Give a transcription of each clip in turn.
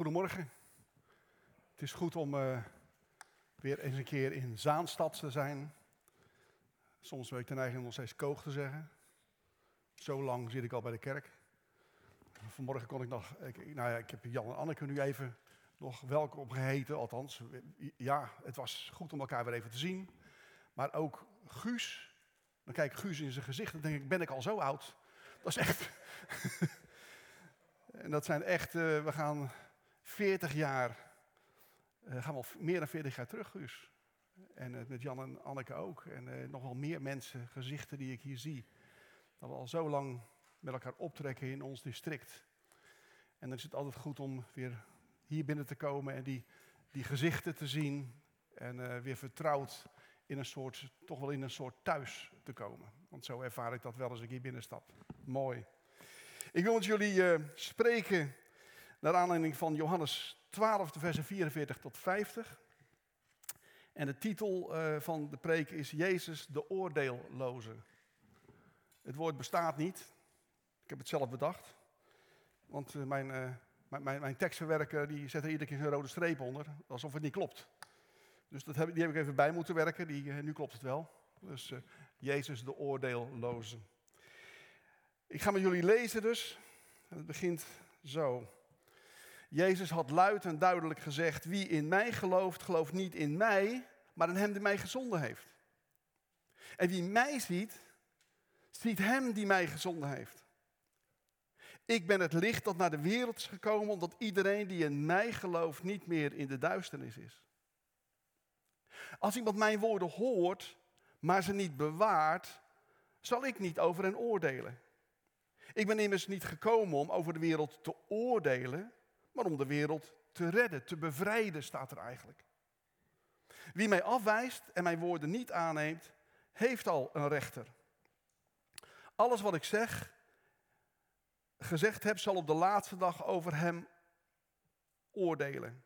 Goedemorgen. Het is goed om uh, weer eens een keer in Zaanstad te zijn. Soms weet ik de neiging om nog steeds koog te zeggen. Zo lang zit ik al bij de kerk. Vanmorgen kon ik nog, ik, nou ja, ik heb Jan en Anneke nu even nog welkom geheten, althans. Ja, het was goed om elkaar weer even te zien. Maar ook Guus, dan kijk ik Guus in zijn gezicht en denk ik, ben ik al zo oud? Dat is echt... en dat zijn echt, uh, we gaan 40 jaar, uh, gaan we al meer dan 40 jaar terug, Guus. En uh, met Jan en Anneke ook. En uh, nog wel meer mensen, gezichten die ik hier zie. Dat we al zo lang met elkaar optrekken in ons district. En dan is het altijd goed om weer hier binnen te komen en die, die gezichten te zien. En weer vertrouwd in een soort, toch wel in een soort thuis te komen. Want zo ervaar ik dat wel als ik hier binnenstap. Mooi. Ik wil met jullie spreken naar aanleiding van Johannes 12, versen 44 tot 50. En de titel uh, van de preek is Jezus de oordeelloze. Het woord bestaat niet. Ik heb het zelf bedacht. Want uh, mijn, uh, mijn, mijn, tekstverwerker die zet er iedere keer een rode streep onder, alsof het niet klopt. Dus dat heb, die heb ik even bij moeten werken, die, nu klopt het wel. Dus Jezus de oordeelloze. Ik ga met jullie lezen dus. Het begint zo. Jezus had luid en duidelijk gezegd: Wie in mij gelooft, gelooft niet in mij, maar in hem die mij gezonden heeft. En wie mij ziet, ziet hem die mij gezonden heeft. Ik ben het licht dat naar de wereld is gekomen, omdat iedereen die in mij gelooft niet meer in de duisternis is. Als iemand mijn woorden hoort, maar ze niet bewaart, zal ik niet over hen oordelen. Ik ben immers niet gekomen om over de wereld te oordelen, maar om de wereld te redden, te bevrijden, staat er eigenlijk. Wie mij afwijst en mijn woorden niet aanneemt, heeft al een rechter. Alles wat ik zeg, gezegd heb, zal op de laatste dag over hem oordelen.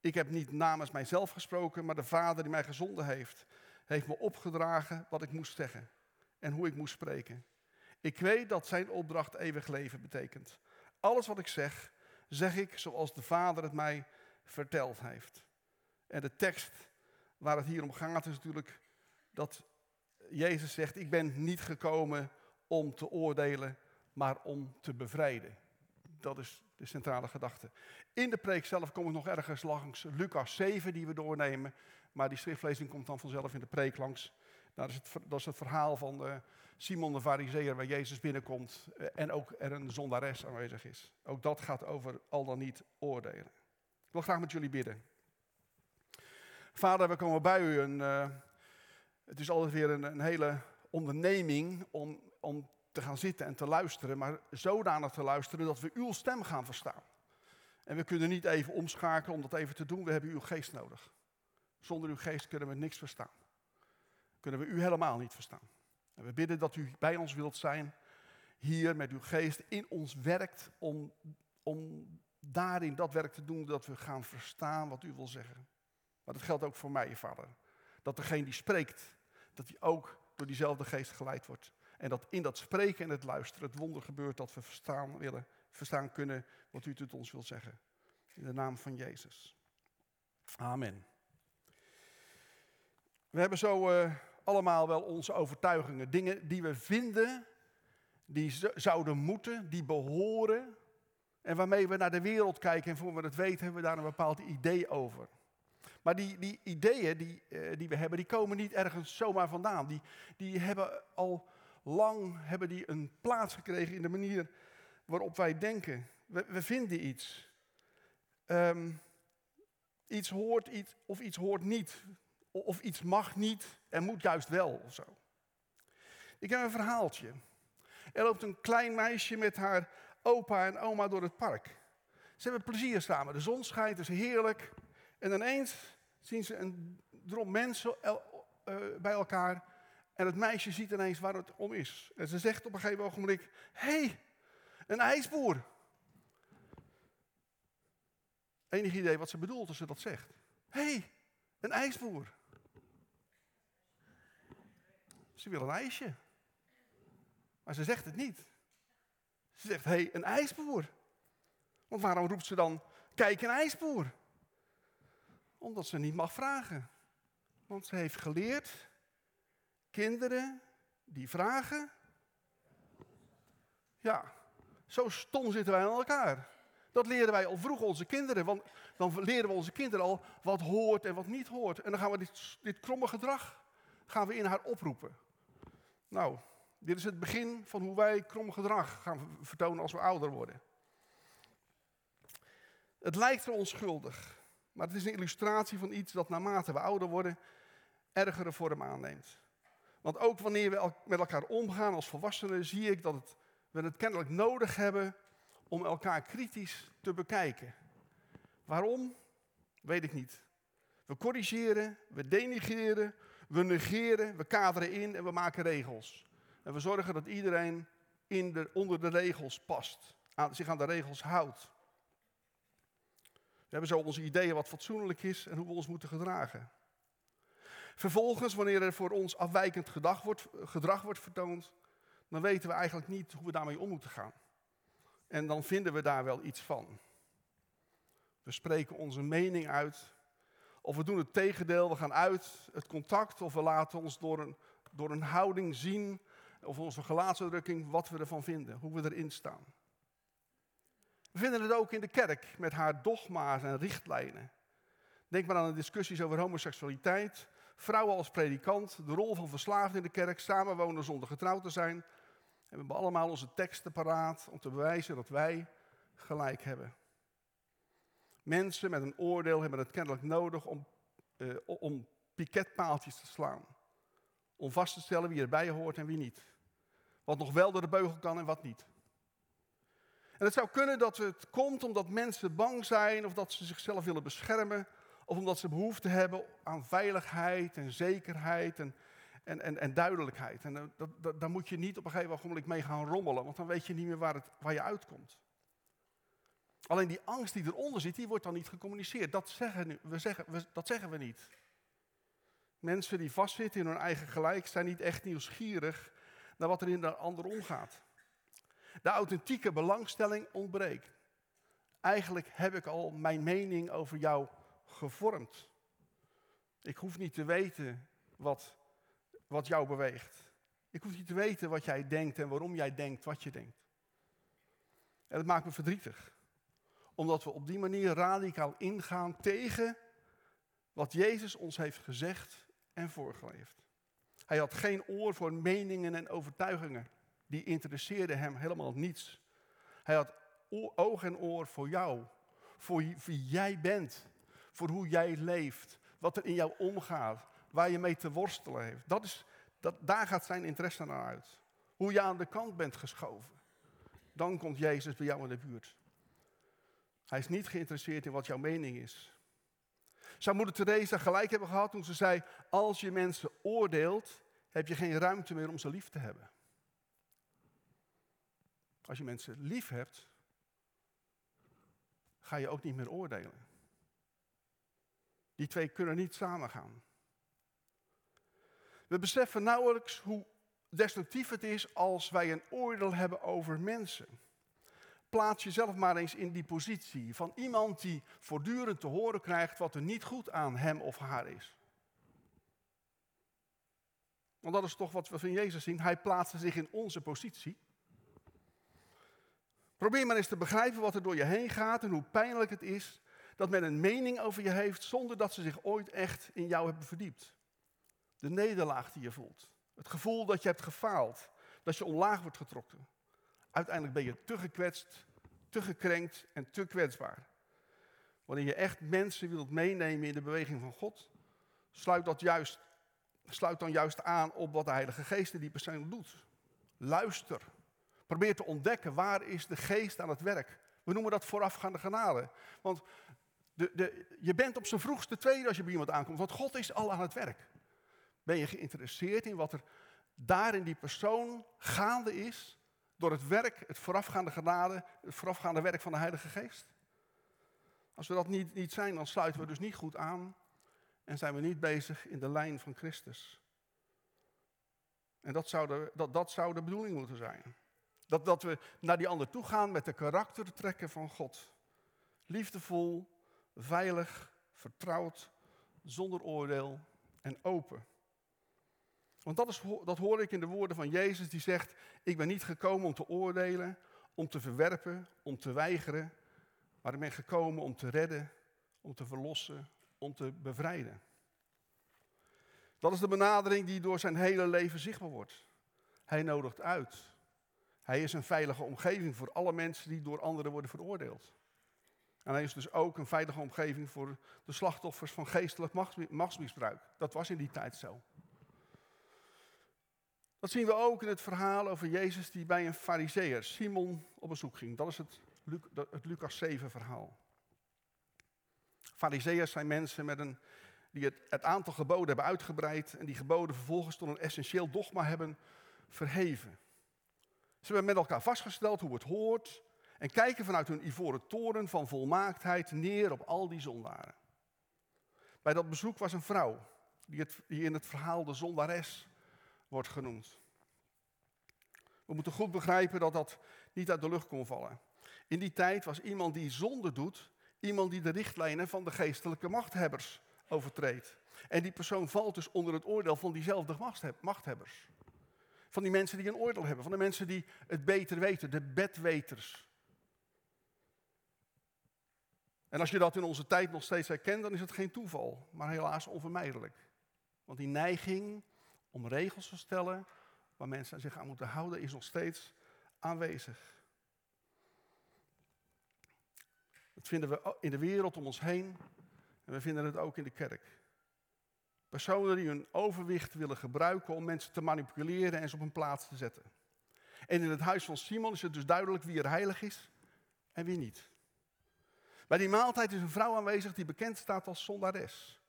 Ik heb niet namens mijzelf gesproken, maar de Vader die mij gezonden heeft, heeft me opgedragen wat ik moest zeggen en hoe ik moest spreken. Ik weet dat zijn opdracht eeuwig leven betekent. Alles wat ik zeg, zeg ik zoals de Vader het mij verteld heeft. En de tekst waar het hier om gaat is natuurlijk dat Jezus zegt, ik ben niet gekomen om te oordelen, maar om te bevrijden. Dat is de centrale gedachte. In de preek zelf kom ik nog ergens langs Lucas 7 die we doornemen, maar die schriftlezing komt dan vanzelf in de preek langs. Dat is het, dat is het verhaal van uh, Simon de Fariseer waar Jezus binnenkomt uh, en ook er een zondares aanwezig is. Ook dat gaat over al dan niet oordelen. Ik wil graag met jullie bidden. Vader, we komen bij u en uh, het is altijd weer een, een hele onderneming om, om te gaan zitten en te luisteren, maar zodanig te luisteren dat we uw stem gaan verstaan. En we kunnen niet even omschakelen om dat even te doen, we hebben uw geest nodig. Zonder uw geest kunnen we niks verstaan kunnen we u helemaal niet verstaan. We bidden dat u bij ons wilt zijn, hier met uw geest in ons werkt, om, om daarin dat werk te doen dat we gaan verstaan wat u wil zeggen. Maar dat geldt ook voor mij, vader. Dat degene die spreekt, dat hij ook door diezelfde geest geleid wordt. En dat in dat spreken en het luisteren het wonder gebeurt dat we verstaan willen, verstaan kunnen wat u tot ons wil zeggen. In de naam van Jezus. Amen. We hebben zo uh, allemaal wel onze overtuigingen. Dingen die we vinden, die zouden moeten, die behoren. En waarmee we naar de wereld kijken en voor we het weten hebben we daar een bepaald idee over. Maar die, die ideeën die, uh, die we hebben, die komen niet ergens zomaar vandaan. Die, die hebben al lang hebben die een plaats gekregen in de manier waarop wij denken. We, we vinden iets. Um, iets hoort iets of iets hoort niet. Of iets mag niet en moet juist wel of zo. Ik heb een verhaaltje. Er loopt een klein meisje met haar opa en oma door het park. Ze hebben plezier samen. De zon schijnt, het is heerlijk. En ineens zien ze een drom mensen uh, bij elkaar. En het meisje ziet ineens waar het om is. En ze zegt op een gegeven ogenblik: Hé, hey, een ijsboer. Enig idee wat ze bedoelt als ze dat zegt. Hé, hey, een ijsboer. Ze wil een ijsje. Maar ze zegt het niet. Ze zegt, hé, hey, een ijsboer. Want waarom roept ze dan kijk een ijsboer. Omdat ze niet mag vragen. Want ze heeft geleerd, kinderen die vragen. Ja, zo stom zitten wij aan elkaar. Dat leren wij al vroeg onze kinderen. Want dan leren we onze kinderen al wat hoort en wat niet hoort. En dan gaan we dit, dit kromme gedrag gaan we in haar oproepen. Nou, dit is het begin van hoe wij krom gedrag gaan vertonen als we ouder worden. Het lijkt er onschuldig, maar het is een illustratie van iets dat naarmate we ouder worden ergere vorm aanneemt. Want ook wanneer we met elkaar omgaan als volwassenen, zie ik dat we het kennelijk nodig hebben om elkaar kritisch te bekijken. Waarom? Weet ik niet. We corrigeren, we denigreren, we negeren, we kaderen in en we maken regels. En we zorgen dat iedereen in de, onder de regels past, aan, zich aan de regels houdt. We hebben zo onze ideeën wat fatsoenlijk is en hoe we ons moeten gedragen. Vervolgens, wanneer er voor ons afwijkend gedrag wordt, gedrag wordt vertoond, dan weten we eigenlijk niet hoe we daarmee om moeten gaan. En dan vinden we daar wel iets van. We spreken onze mening uit. Of we doen het tegendeel, we gaan uit het contact. Of we laten ons door een, door een houding zien, of onze gelaatsuitdrukking, wat we ervan vinden, hoe we erin staan. We vinden het ook in de kerk met haar dogma's en richtlijnen. Denk maar aan de discussies over homoseksualiteit, vrouwen als predikant, de rol van verslaafden in de kerk, samenwonen zonder getrouwd te zijn. En we hebben allemaal onze teksten paraat om te bewijzen dat wij gelijk hebben. Mensen met een oordeel hebben het kennelijk nodig om, uh, om piketpaaltjes te slaan. Om vast te stellen wie erbij hoort en wie niet. Wat nog wel door de beugel kan en wat niet. En het zou kunnen dat het komt omdat mensen bang zijn of dat ze zichzelf willen beschermen. Of omdat ze behoefte hebben aan veiligheid en zekerheid en, en, en, en duidelijkheid. En eh, daar moet je niet op een gegeven moment mee gaan rommelen, want dan weet je niet meer waar, het, waar je uitkomt. Alleen die angst die eronder zit, die wordt dan niet gecommuniceerd. Dat zeggen we, zeggen, dat zeggen we niet. Mensen die vastzitten in hun eigen gelijk zijn niet echt nieuwsgierig naar wat er in de ander omgaat. De authentieke belangstelling ontbreekt. Eigenlijk heb ik al mijn mening over jou gevormd. Ik hoef niet te weten wat, wat jou beweegt. Ik hoef niet te weten wat jij denkt en waarom jij denkt wat je denkt. En dat maakt me verdrietig. Omdat we op die manier radicaal ingaan tegen wat Jezus ons heeft gezegd en voorgeleefd. Hij had geen oor voor meningen en overtuigingen. Die interesseerden hem helemaal niets. Hij had oog en oor voor jou. Voor wie jij bent. Voor hoe jij leeft. Wat er in jou omgaat. Waar je mee te worstelen heeft. Dat is, dat, daar gaat zijn interesse naar uit. Hoe je aan de kant bent geschoven. Dan komt Jezus bij jou in de buurt. Hij is niet geïnteresseerd in wat jouw mening is. Zou moeder Teresa gelijk hebben gehad toen ze zei: Als je mensen oordeelt, heb je geen ruimte meer om ze lief te hebben. Als je mensen lief hebt, ga je ook niet meer oordelen. Die twee kunnen niet samengaan. We beseffen nauwelijks hoe destructief het is als wij een oordeel hebben over mensen plaats jezelf maar eens in die positie van iemand die voortdurend te horen krijgt wat er niet goed aan hem of haar is. Want dat is toch wat we van Jezus zien. Hij plaatste zich in onze positie. Probeer maar eens te begrijpen wat er door je heen gaat en hoe pijnlijk het is dat men een mening over je heeft zonder dat ze zich ooit echt in jou hebben verdiept. De nederlaag die je voelt. Het gevoel dat je hebt gefaald. Dat je omlaag wordt getrokken. Uiteindelijk ben je te gekwetst, te gekrenkt en te kwetsbaar. Wanneer je echt mensen wilt meenemen in de beweging van God, sluit, dat juist, sluit dan juist aan op wat de Heilige Geest in die persoon doet. Luister. Probeer te ontdekken waar is de geest aan het werk. We noemen dat voorafgaande genade. Want de, de, je bent op zijn vroegste tweede als je bij iemand aankomt, want God is al aan het werk. Ben je geïnteresseerd in wat er daar in die persoon gaande is? Door het werk, het voorafgaande genade, het voorafgaande werk van de Heilige Geest? Als we dat niet, niet zijn, dan sluiten we dus niet goed aan en zijn we niet bezig in de lijn van Christus. En dat zou de, dat, dat zou de bedoeling moeten zijn. Dat, dat we naar die ander toe gaan met de karaktertrekken van God. Liefdevol, veilig, vertrouwd, zonder oordeel en open. Want dat, is, dat hoor ik in de woorden van Jezus die zegt, ik ben niet gekomen om te oordelen, om te verwerpen, om te weigeren, maar ik ben gekomen om te redden, om te verlossen, om te bevrijden. Dat is de benadering die door zijn hele leven zichtbaar wordt. Hij nodigt uit. Hij is een veilige omgeving voor alle mensen die door anderen worden veroordeeld. En hij is dus ook een veilige omgeving voor de slachtoffers van geestelijk machtsmisbruik. Dat was in die tijd zo. Dat zien we ook in het verhaal over Jezus die bij een fariseer, Simon, op bezoek ging. Dat is het, het Lucas 7 verhaal. Fariseërs zijn mensen met een, die het, het aantal geboden hebben uitgebreid en die geboden vervolgens tot een essentieel dogma hebben verheven. Ze hebben met elkaar vastgesteld hoe het hoort en kijken vanuit hun ivoren toren van volmaaktheid neer op al die zondaren. Bij dat bezoek was een vrouw die, het, die in het verhaal de zondares wordt genoemd. We moeten goed begrijpen dat dat niet uit de lucht kon vallen. In die tijd was iemand die zonde doet, iemand die de richtlijnen van de geestelijke machthebbers overtreedt. En die persoon valt dus onder het oordeel van diezelfde machthebbers. Van die mensen die een oordeel hebben, van de mensen die het beter weten, de bedweters. En als je dat in onze tijd nog steeds herkent, dan is het geen toeval, maar helaas onvermijdelijk. Want die neiging om regels te stellen waar mensen zich aan moeten houden, is nog steeds aanwezig. Dat vinden we in de wereld om ons heen en we vinden het ook in de kerk. Personen die hun overwicht willen gebruiken om mensen te manipuleren en ze op een plaats te zetten. En in het huis van Simon is het dus duidelijk wie er heilig is en wie niet. Bij die maaltijd is een vrouw aanwezig die bekend staat als zondares.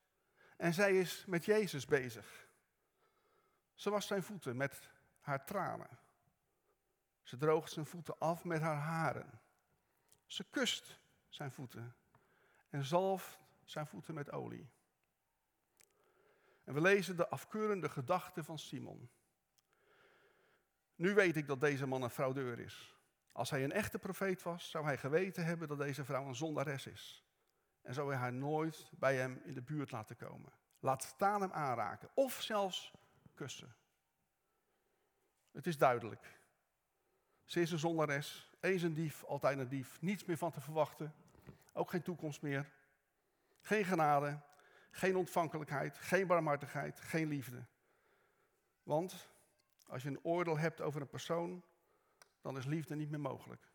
En zij is met Jezus bezig. Ze was zijn voeten met haar tranen. Ze droogt zijn voeten af met haar haren. Ze kust zijn voeten en zalft zijn voeten met olie. En we lezen de afkeurende gedachten van Simon. Nu weet ik dat deze man een fraudeur is. Als hij een echte profeet was, zou hij geweten hebben dat deze vrouw een zondares is. En zou hij haar nooit bij hem in de buurt laten komen. Laat staan hem aanraken. Of zelfs kussen. Het is duidelijk. Ze is een zondares. Eens een dief, altijd een dief. Niets meer van te verwachten. Ook geen toekomst meer. Geen genade. Geen ontvankelijkheid. Geen barmhartigheid. Geen liefde. Want als je een oordeel hebt over een persoon, dan is liefde niet meer mogelijk.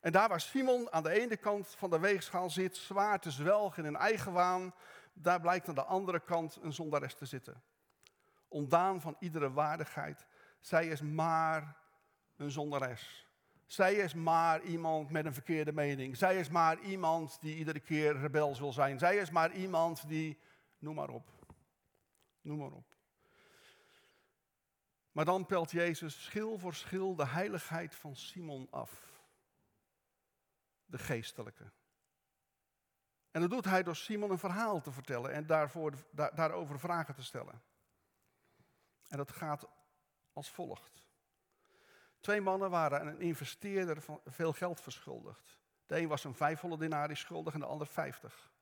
En daar waar Simon aan de ene kant van de weegschaal zit, zwaar te zwelgen in een eigen waan, daar blijkt aan de andere kant een zondares te zitten. Ontdaan van iedere waardigheid. Zij is maar een zondares. Zij is maar iemand met een verkeerde mening. Zij is maar iemand die iedere keer rebels wil zijn. Zij is maar iemand die, noem maar op. Noem maar op. Maar dan pelt Jezus schil voor schil de heiligheid van Simon af. De geestelijke. En dat doet hij door Simon een verhaal te vertellen en daarvoor, daar, daarover vragen te stellen. En dat gaat als volgt. Twee mannen waren een investeerder van veel geld verschuldigd. De een was een 500 denari schuldig en de ander 50.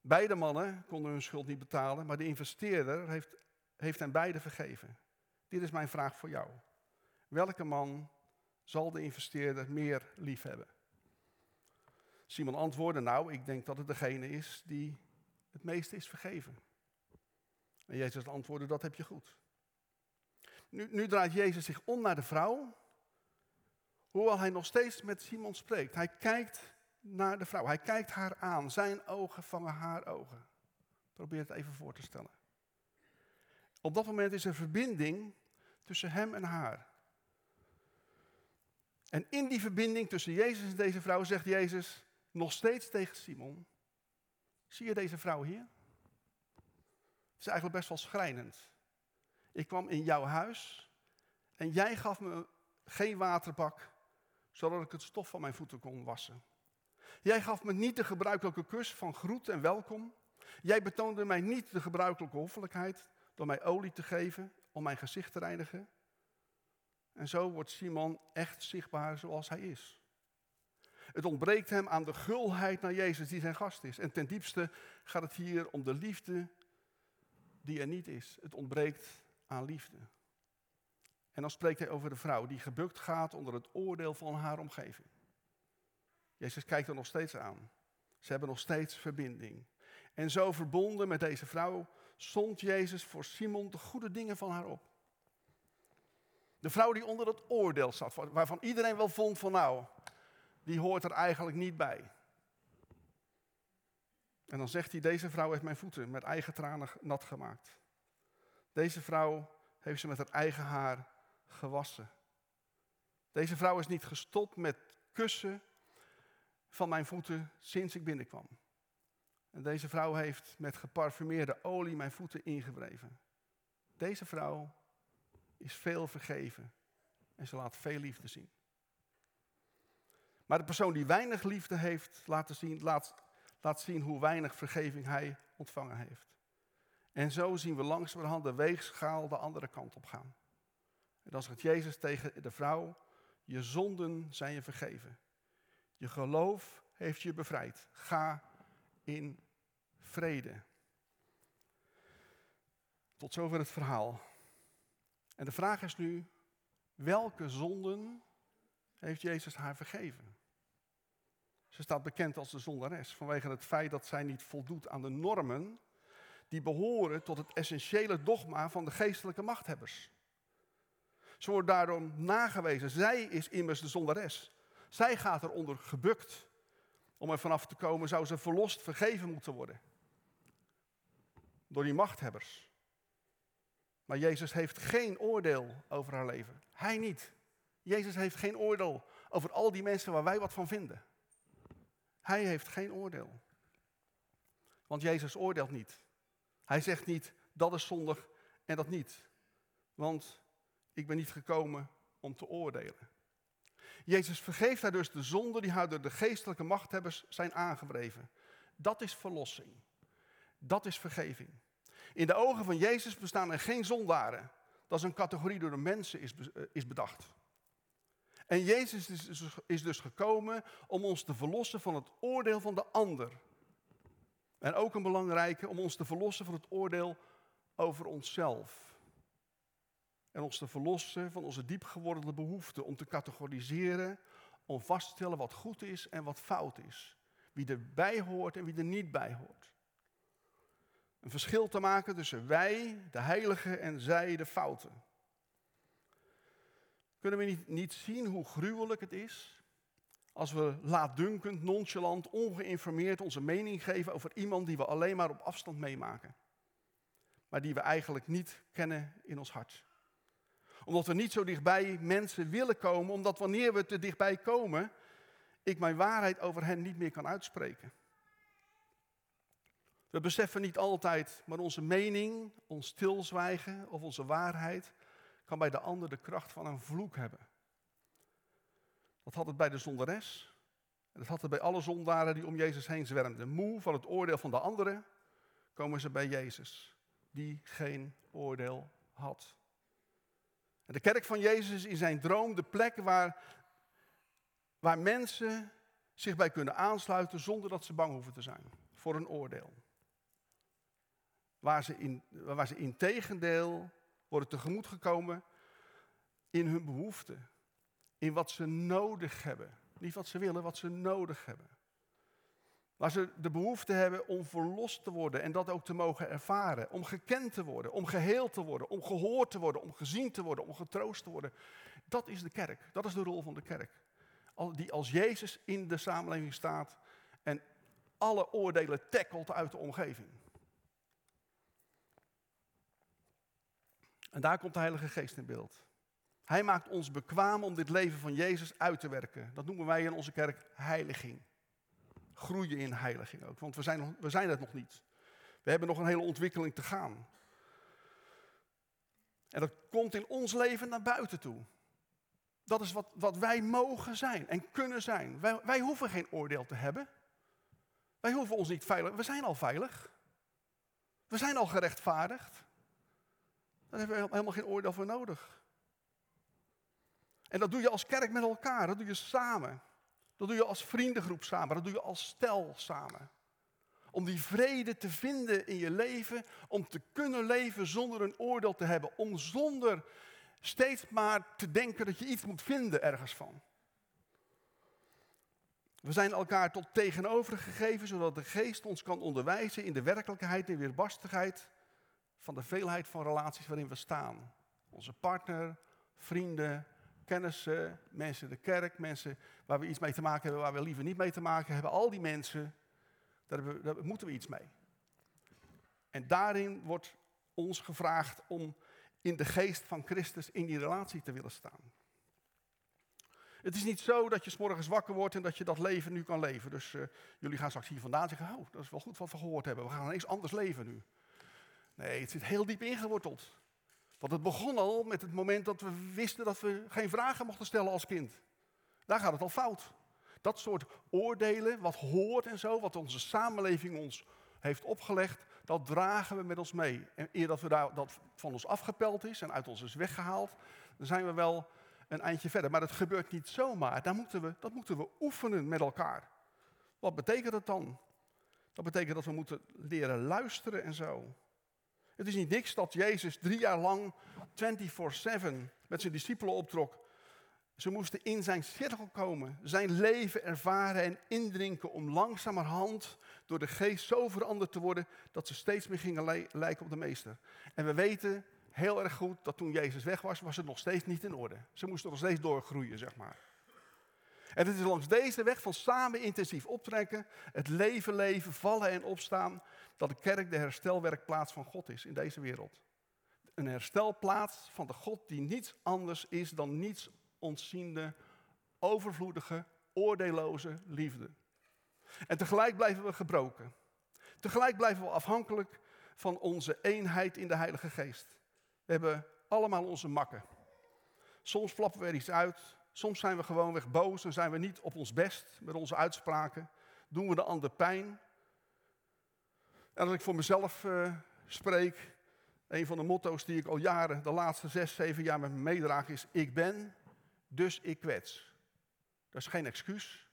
Beide mannen konden hun schuld niet betalen, maar de investeerder heeft, heeft hen beide vergeven. Dit is mijn vraag voor jou. Welke man zal de investeerder meer lief hebben? Simon antwoordde, nou, ik denk dat het degene is die het meeste is vergeven. En Jezus antwoordde, dat heb je goed. Nu, nu draait Jezus zich om naar de vrouw, hoewel hij nog steeds met Simon spreekt. Hij kijkt naar de vrouw, hij kijkt haar aan. Zijn ogen vangen haar ogen. Probeer het even voor te stellen. Op dat moment is er verbinding tussen hem en haar. En in die verbinding tussen Jezus en deze vrouw zegt Jezus nog steeds tegen Simon: Zie je deze vrouw hier? Is eigenlijk best wel schrijnend. Ik kwam in jouw huis en jij gaf me geen waterbak, zodat ik het stof van mijn voeten kon wassen. Jij gaf me niet de gebruikelijke kus van groet en welkom. Jij betoonde mij niet de gebruikelijke hoffelijkheid door mij olie te geven om mijn gezicht te reinigen. En zo wordt Simon echt zichtbaar zoals hij is. Het ontbreekt hem aan de gulheid naar Jezus die zijn gast is. En ten diepste gaat het hier om de liefde die er niet is. Het ontbreekt aan liefde. En dan spreekt hij over de vrouw die gebukt gaat onder het oordeel van haar omgeving. Jezus kijkt er nog steeds aan. Ze hebben nog steeds verbinding. En zo verbonden met deze vrouw stond Jezus voor Simon de goede dingen van haar op. De vrouw die onder het oordeel zat, waarvan iedereen wel vond van nou, die hoort er eigenlijk niet bij. En dan zegt hij, deze vrouw heeft mijn voeten met eigen tranen nat gemaakt. Deze vrouw heeft ze met haar eigen haar gewassen. Deze vrouw is niet gestopt met kussen van mijn voeten sinds ik binnenkwam. En deze vrouw heeft met geparfumeerde olie mijn voeten ingewreven. Deze vrouw is veel vergeven en ze laat veel liefde zien. Maar de persoon die weinig liefde heeft, laat zien, laat, laat zien hoe weinig vergeving hij ontvangen heeft. En zo zien we langzamerhand de weegschaal de andere kant op gaan. En dan zegt Jezus tegen de vrouw, je zonden zijn je vergeven. Je geloof heeft je bevrijd. Ga in vrede. Tot zover het verhaal. En de vraag is nu, welke zonden heeft Jezus haar vergeven? Ze staat bekend als de zondares vanwege het feit dat zij niet voldoet aan de normen die behoren tot het essentiële dogma van de geestelijke machthebbers. Ze wordt daarom nagewezen. Zij is immers de zondares. Zij gaat eronder gebukt. Om er vanaf te komen zou ze verlost, vergeven moeten worden. Door die machthebbers. Maar Jezus heeft geen oordeel over haar leven. Hij niet. Jezus heeft geen oordeel over al die mensen waar wij wat van vinden. Hij heeft geen oordeel. Want Jezus oordeelt niet. Hij zegt niet dat is zondig en dat niet. Want ik ben niet gekomen om te oordelen. Jezus vergeeft haar dus de zonde die haar door de geestelijke machthebbers zijn aangewreven. Dat is verlossing. Dat is vergeving. In de ogen van Jezus bestaan er geen zondaren. Dat is een categorie door de mensen is, eh, is bedacht. En Jezus is dus, is dus gekomen om ons te verlossen van het oordeel van de ander. En ook een belangrijke, om ons te verlossen van het oordeel over onszelf. En ons te verlossen van onze diep geworden behoefte om te categoriseren, om vast te stellen wat goed is en wat fout is. Wie erbij hoort en wie er niet bij hoort. Een verschil te maken tussen wij, de heiligen, en zij, de fouten. Kunnen we niet, niet zien hoe gruwelijk het is als we laatdunkend, nonchalant, ongeïnformeerd onze mening geven over iemand die we alleen maar op afstand meemaken, maar die we eigenlijk niet kennen in ons hart? Omdat we niet zo dichtbij mensen willen komen, omdat wanneer we te dichtbij komen, ik mijn waarheid over hen niet meer kan uitspreken. We beseffen niet altijd, maar onze mening, ons stilzwijgen of onze waarheid kan bij de ander de kracht van een vloek hebben. Dat had het bij de zondares. En dat had het bij alle zondaren die om Jezus heen zwermden. Moe van het oordeel van de anderen, komen ze bij Jezus, die geen oordeel had. En de kerk van Jezus is in zijn droom de plek waar, waar mensen zich bij kunnen aansluiten zonder dat ze bang hoeven te zijn voor een oordeel. Waar ze in, waar ze in tegendeel worden tegemoet gekomen in hun behoeften. In wat ze nodig hebben. Niet wat ze willen, wat ze nodig hebben. Waar ze de behoefte hebben om verlost te worden en dat ook te mogen ervaren. Om gekend te worden, om geheeld te worden, om gehoord te worden, om gezien te worden, om getroost te worden. Dat is de kerk, dat is de rol van de kerk. Die als Jezus in de samenleving staat en alle oordelen tackelt uit de omgeving. En daar komt de Heilige Geest in beeld. Hij maakt ons bekwaam om dit leven van Jezus uit te werken. Dat noemen wij in onze kerk heiliging. Groeien in heiliging ook, want we zijn, we zijn het nog niet. We hebben nog een hele ontwikkeling te gaan. En dat komt in ons leven naar buiten toe. Dat is wat, wat wij mogen zijn en kunnen zijn. Wij, wij hoeven geen oordeel te hebben. Wij hoeven ons niet veilig. We zijn al veilig. We zijn al gerechtvaardigd. Daar hebben we helemaal geen oordeel voor nodig. En dat doe je als kerk met elkaar, dat doe je samen. Dat doe je als vriendengroep samen. Dat doe je als stel samen. Om die vrede te vinden in je leven. Om te kunnen leven zonder een oordeel te hebben. Om zonder steeds maar te denken dat je iets moet vinden ergens van. We zijn elkaar tot tegenover gegeven, zodat de geest ons kan onderwijzen in de werkelijkheid en weerbarstigheid van de veelheid van relaties waarin we staan. Onze partner, vrienden, kennissen, mensen in de kerk, mensen waar we iets mee te maken hebben, waar we liever niet mee te maken hebben. Al die mensen, daar, we, moeten we iets mee. En daarin wordt ons gevraagd om in de geest van Christus in die relatie te willen staan. Het is niet zo dat je s wakker wordt en dat je dat leven nu kan leven. Dus uh, jullie gaan straks hier vandaan zeggen, oh, dat is wel goed wat we gehoord hebben. We gaan ineens anders leven nu. Nee, het zit heel diep ingeworteld. Want het begon al met het moment dat we wisten dat we geen vragen mochten stellen als kind. Daar gaat het al fout. Dat soort oordelen, wat hoort en zo, wat onze samenleving ons heeft opgelegd, dat dragen we met ons mee. En eer dat we daar, dat van ons afgepeld is en uit ons is weggehaald, dan zijn we wel een eindje verder. Maar dat gebeurt niet zomaar. Daar moeten we, dat moeten we oefenen met elkaar. Wat betekent dat dan? Dat betekent dat we moeten leren luisteren en zo. Het is niet niks dat Jezus drie jaar lang 24-7 met zijn discipelen optrok. Ze moesten in zijn cirkel komen, zijn leven ervaren en indrinken om langzamerhand door de geest zo veranderd te worden dat ze steeds meer gingen lijken op de meester. En we weten heel erg goed dat toen Jezus weg was, was het nog steeds niet in orde. Ze moesten nog steeds doorgroeien, zeg maar. En het is langs deze weg van samen intensief optrekken, het leven leven, vallen en opstaan, dat de kerk de herstelwerkplaats van God is in deze wereld. Een herstelplaats van de God die niets anders is dan niets ontziende, overvloedige, oordeelloze liefde. En tegelijk blijven we gebroken. Tegelijk blijven we afhankelijk van onze eenheid in de Heilige Geest. We hebben allemaal onze makken. Soms flappen we er iets uit. Soms zijn we gewoonweg boos en zijn we niet op ons best met onze uitspraken. Doen we de ander pijn. En als ik voor mezelf uh, spreek, een van de motto's die ik al jaren, de laatste zes, zeven jaar met me meedraag is: Ik ben, dus ik kwets. Dat is geen excuus.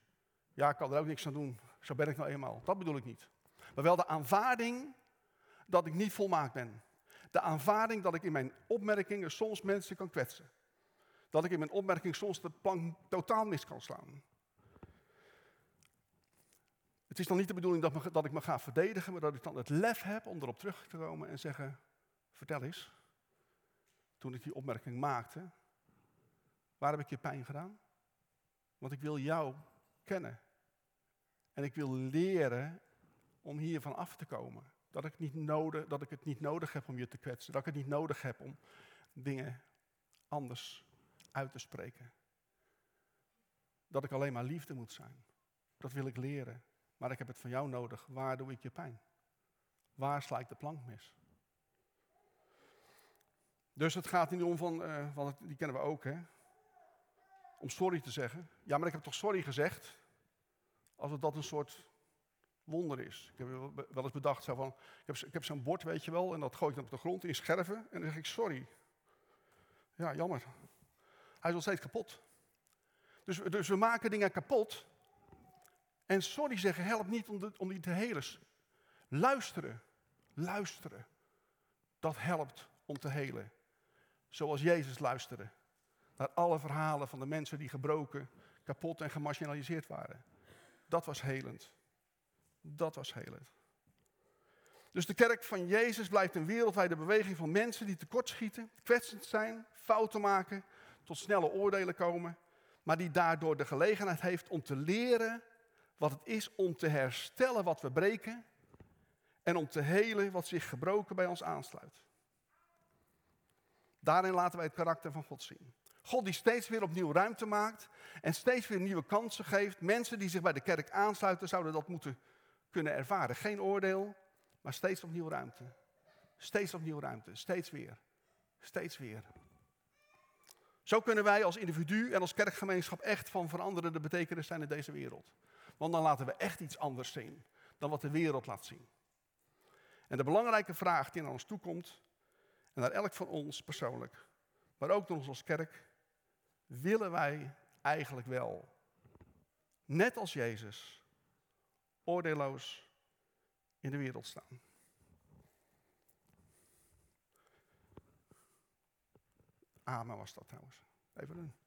Ja, ik kan er ook niks aan doen. Zo ben ik nou eenmaal. Dat bedoel ik niet. Maar wel de aanvaarding dat ik niet volmaakt ben. De aanvaarding dat ik in mijn opmerkingen soms mensen kan kwetsen. Dat ik in mijn opmerking soms de plank totaal mis kan slaan. Het is dan niet de bedoeling dat, ik me ga verdedigen, maar dat ik dan het lef heb om erop terug te komen en zeggen: Vertel eens, toen ik die opmerking maakte, waar heb ik je pijn gedaan? Want ik wil jou kennen. En ik wil leren om hiervan af te komen. Dat ik, niet nodig, dat ik het niet nodig heb om je te kwetsen. Dat ik het niet nodig heb om dingen anders uit te spreken. Dat ik alleen maar liefde moet zijn. Dat wil ik leren. Maar ik heb het van jou nodig. Waar doe ik je pijn? Waar sla ik de plank mis? Dus het gaat niet om van, uh, want die kennen we ook, hè? Om sorry te zeggen. Ja, maar ik heb toch sorry gezegd? Als het dat een soort wonder is. Ik heb wel eens bedacht, zo van, ik heb, ik heb zo'n bord, weet je wel, en dat gooi ik dan op de grond in scherven en dan zeg ik sorry. Ja, jammer. Hij is nog steeds kapot. Dus, dus we maken dingen kapot. En sorry zeggen helpt niet om, om die te helen. Luisteren, luisteren, dat helpt om te helen. Zoals Jezus luisterde naar alle verhalen van de mensen die gebroken, kapot en gemarginaliseerd waren. Dat was helend. Dat was helend. Dus de kerk van Jezus blijft een wereldwijde beweging van mensen die tekortschieten, kwetsend zijn, fouten maken, tot snelle oordelen komen, maar die daardoor de gelegenheid heeft om te leren wat het is om te herstellen wat we breken en om te helen wat zich gebroken bij ons aansluit. Daarin laten wij het karakter van God zien. God die steeds weer opnieuw ruimte maakt en steeds weer nieuwe kansen geeft. Mensen die zich bij de kerk aansluiten zouden dat moeten kunnen ervaren. Geen oordeel, maar steeds opnieuw ruimte. Steeds opnieuw ruimte, steeds weer. Steeds weer. Zo kunnen wij als individu en als kerkgemeenschap echt van veranderende betekenis zijn in deze wereld. Want dan laten we echt iets anders zien dan wat de wereld laat zien. En de belangrijke vraag die naar ons toekomt, en naar elk van ons persoonlijk, maar ook naar ons als kerk, willen wij eigenlijk wel net als Jezus, oordeelloos in de wereld staan. Amen was dat trouwens. Even doen.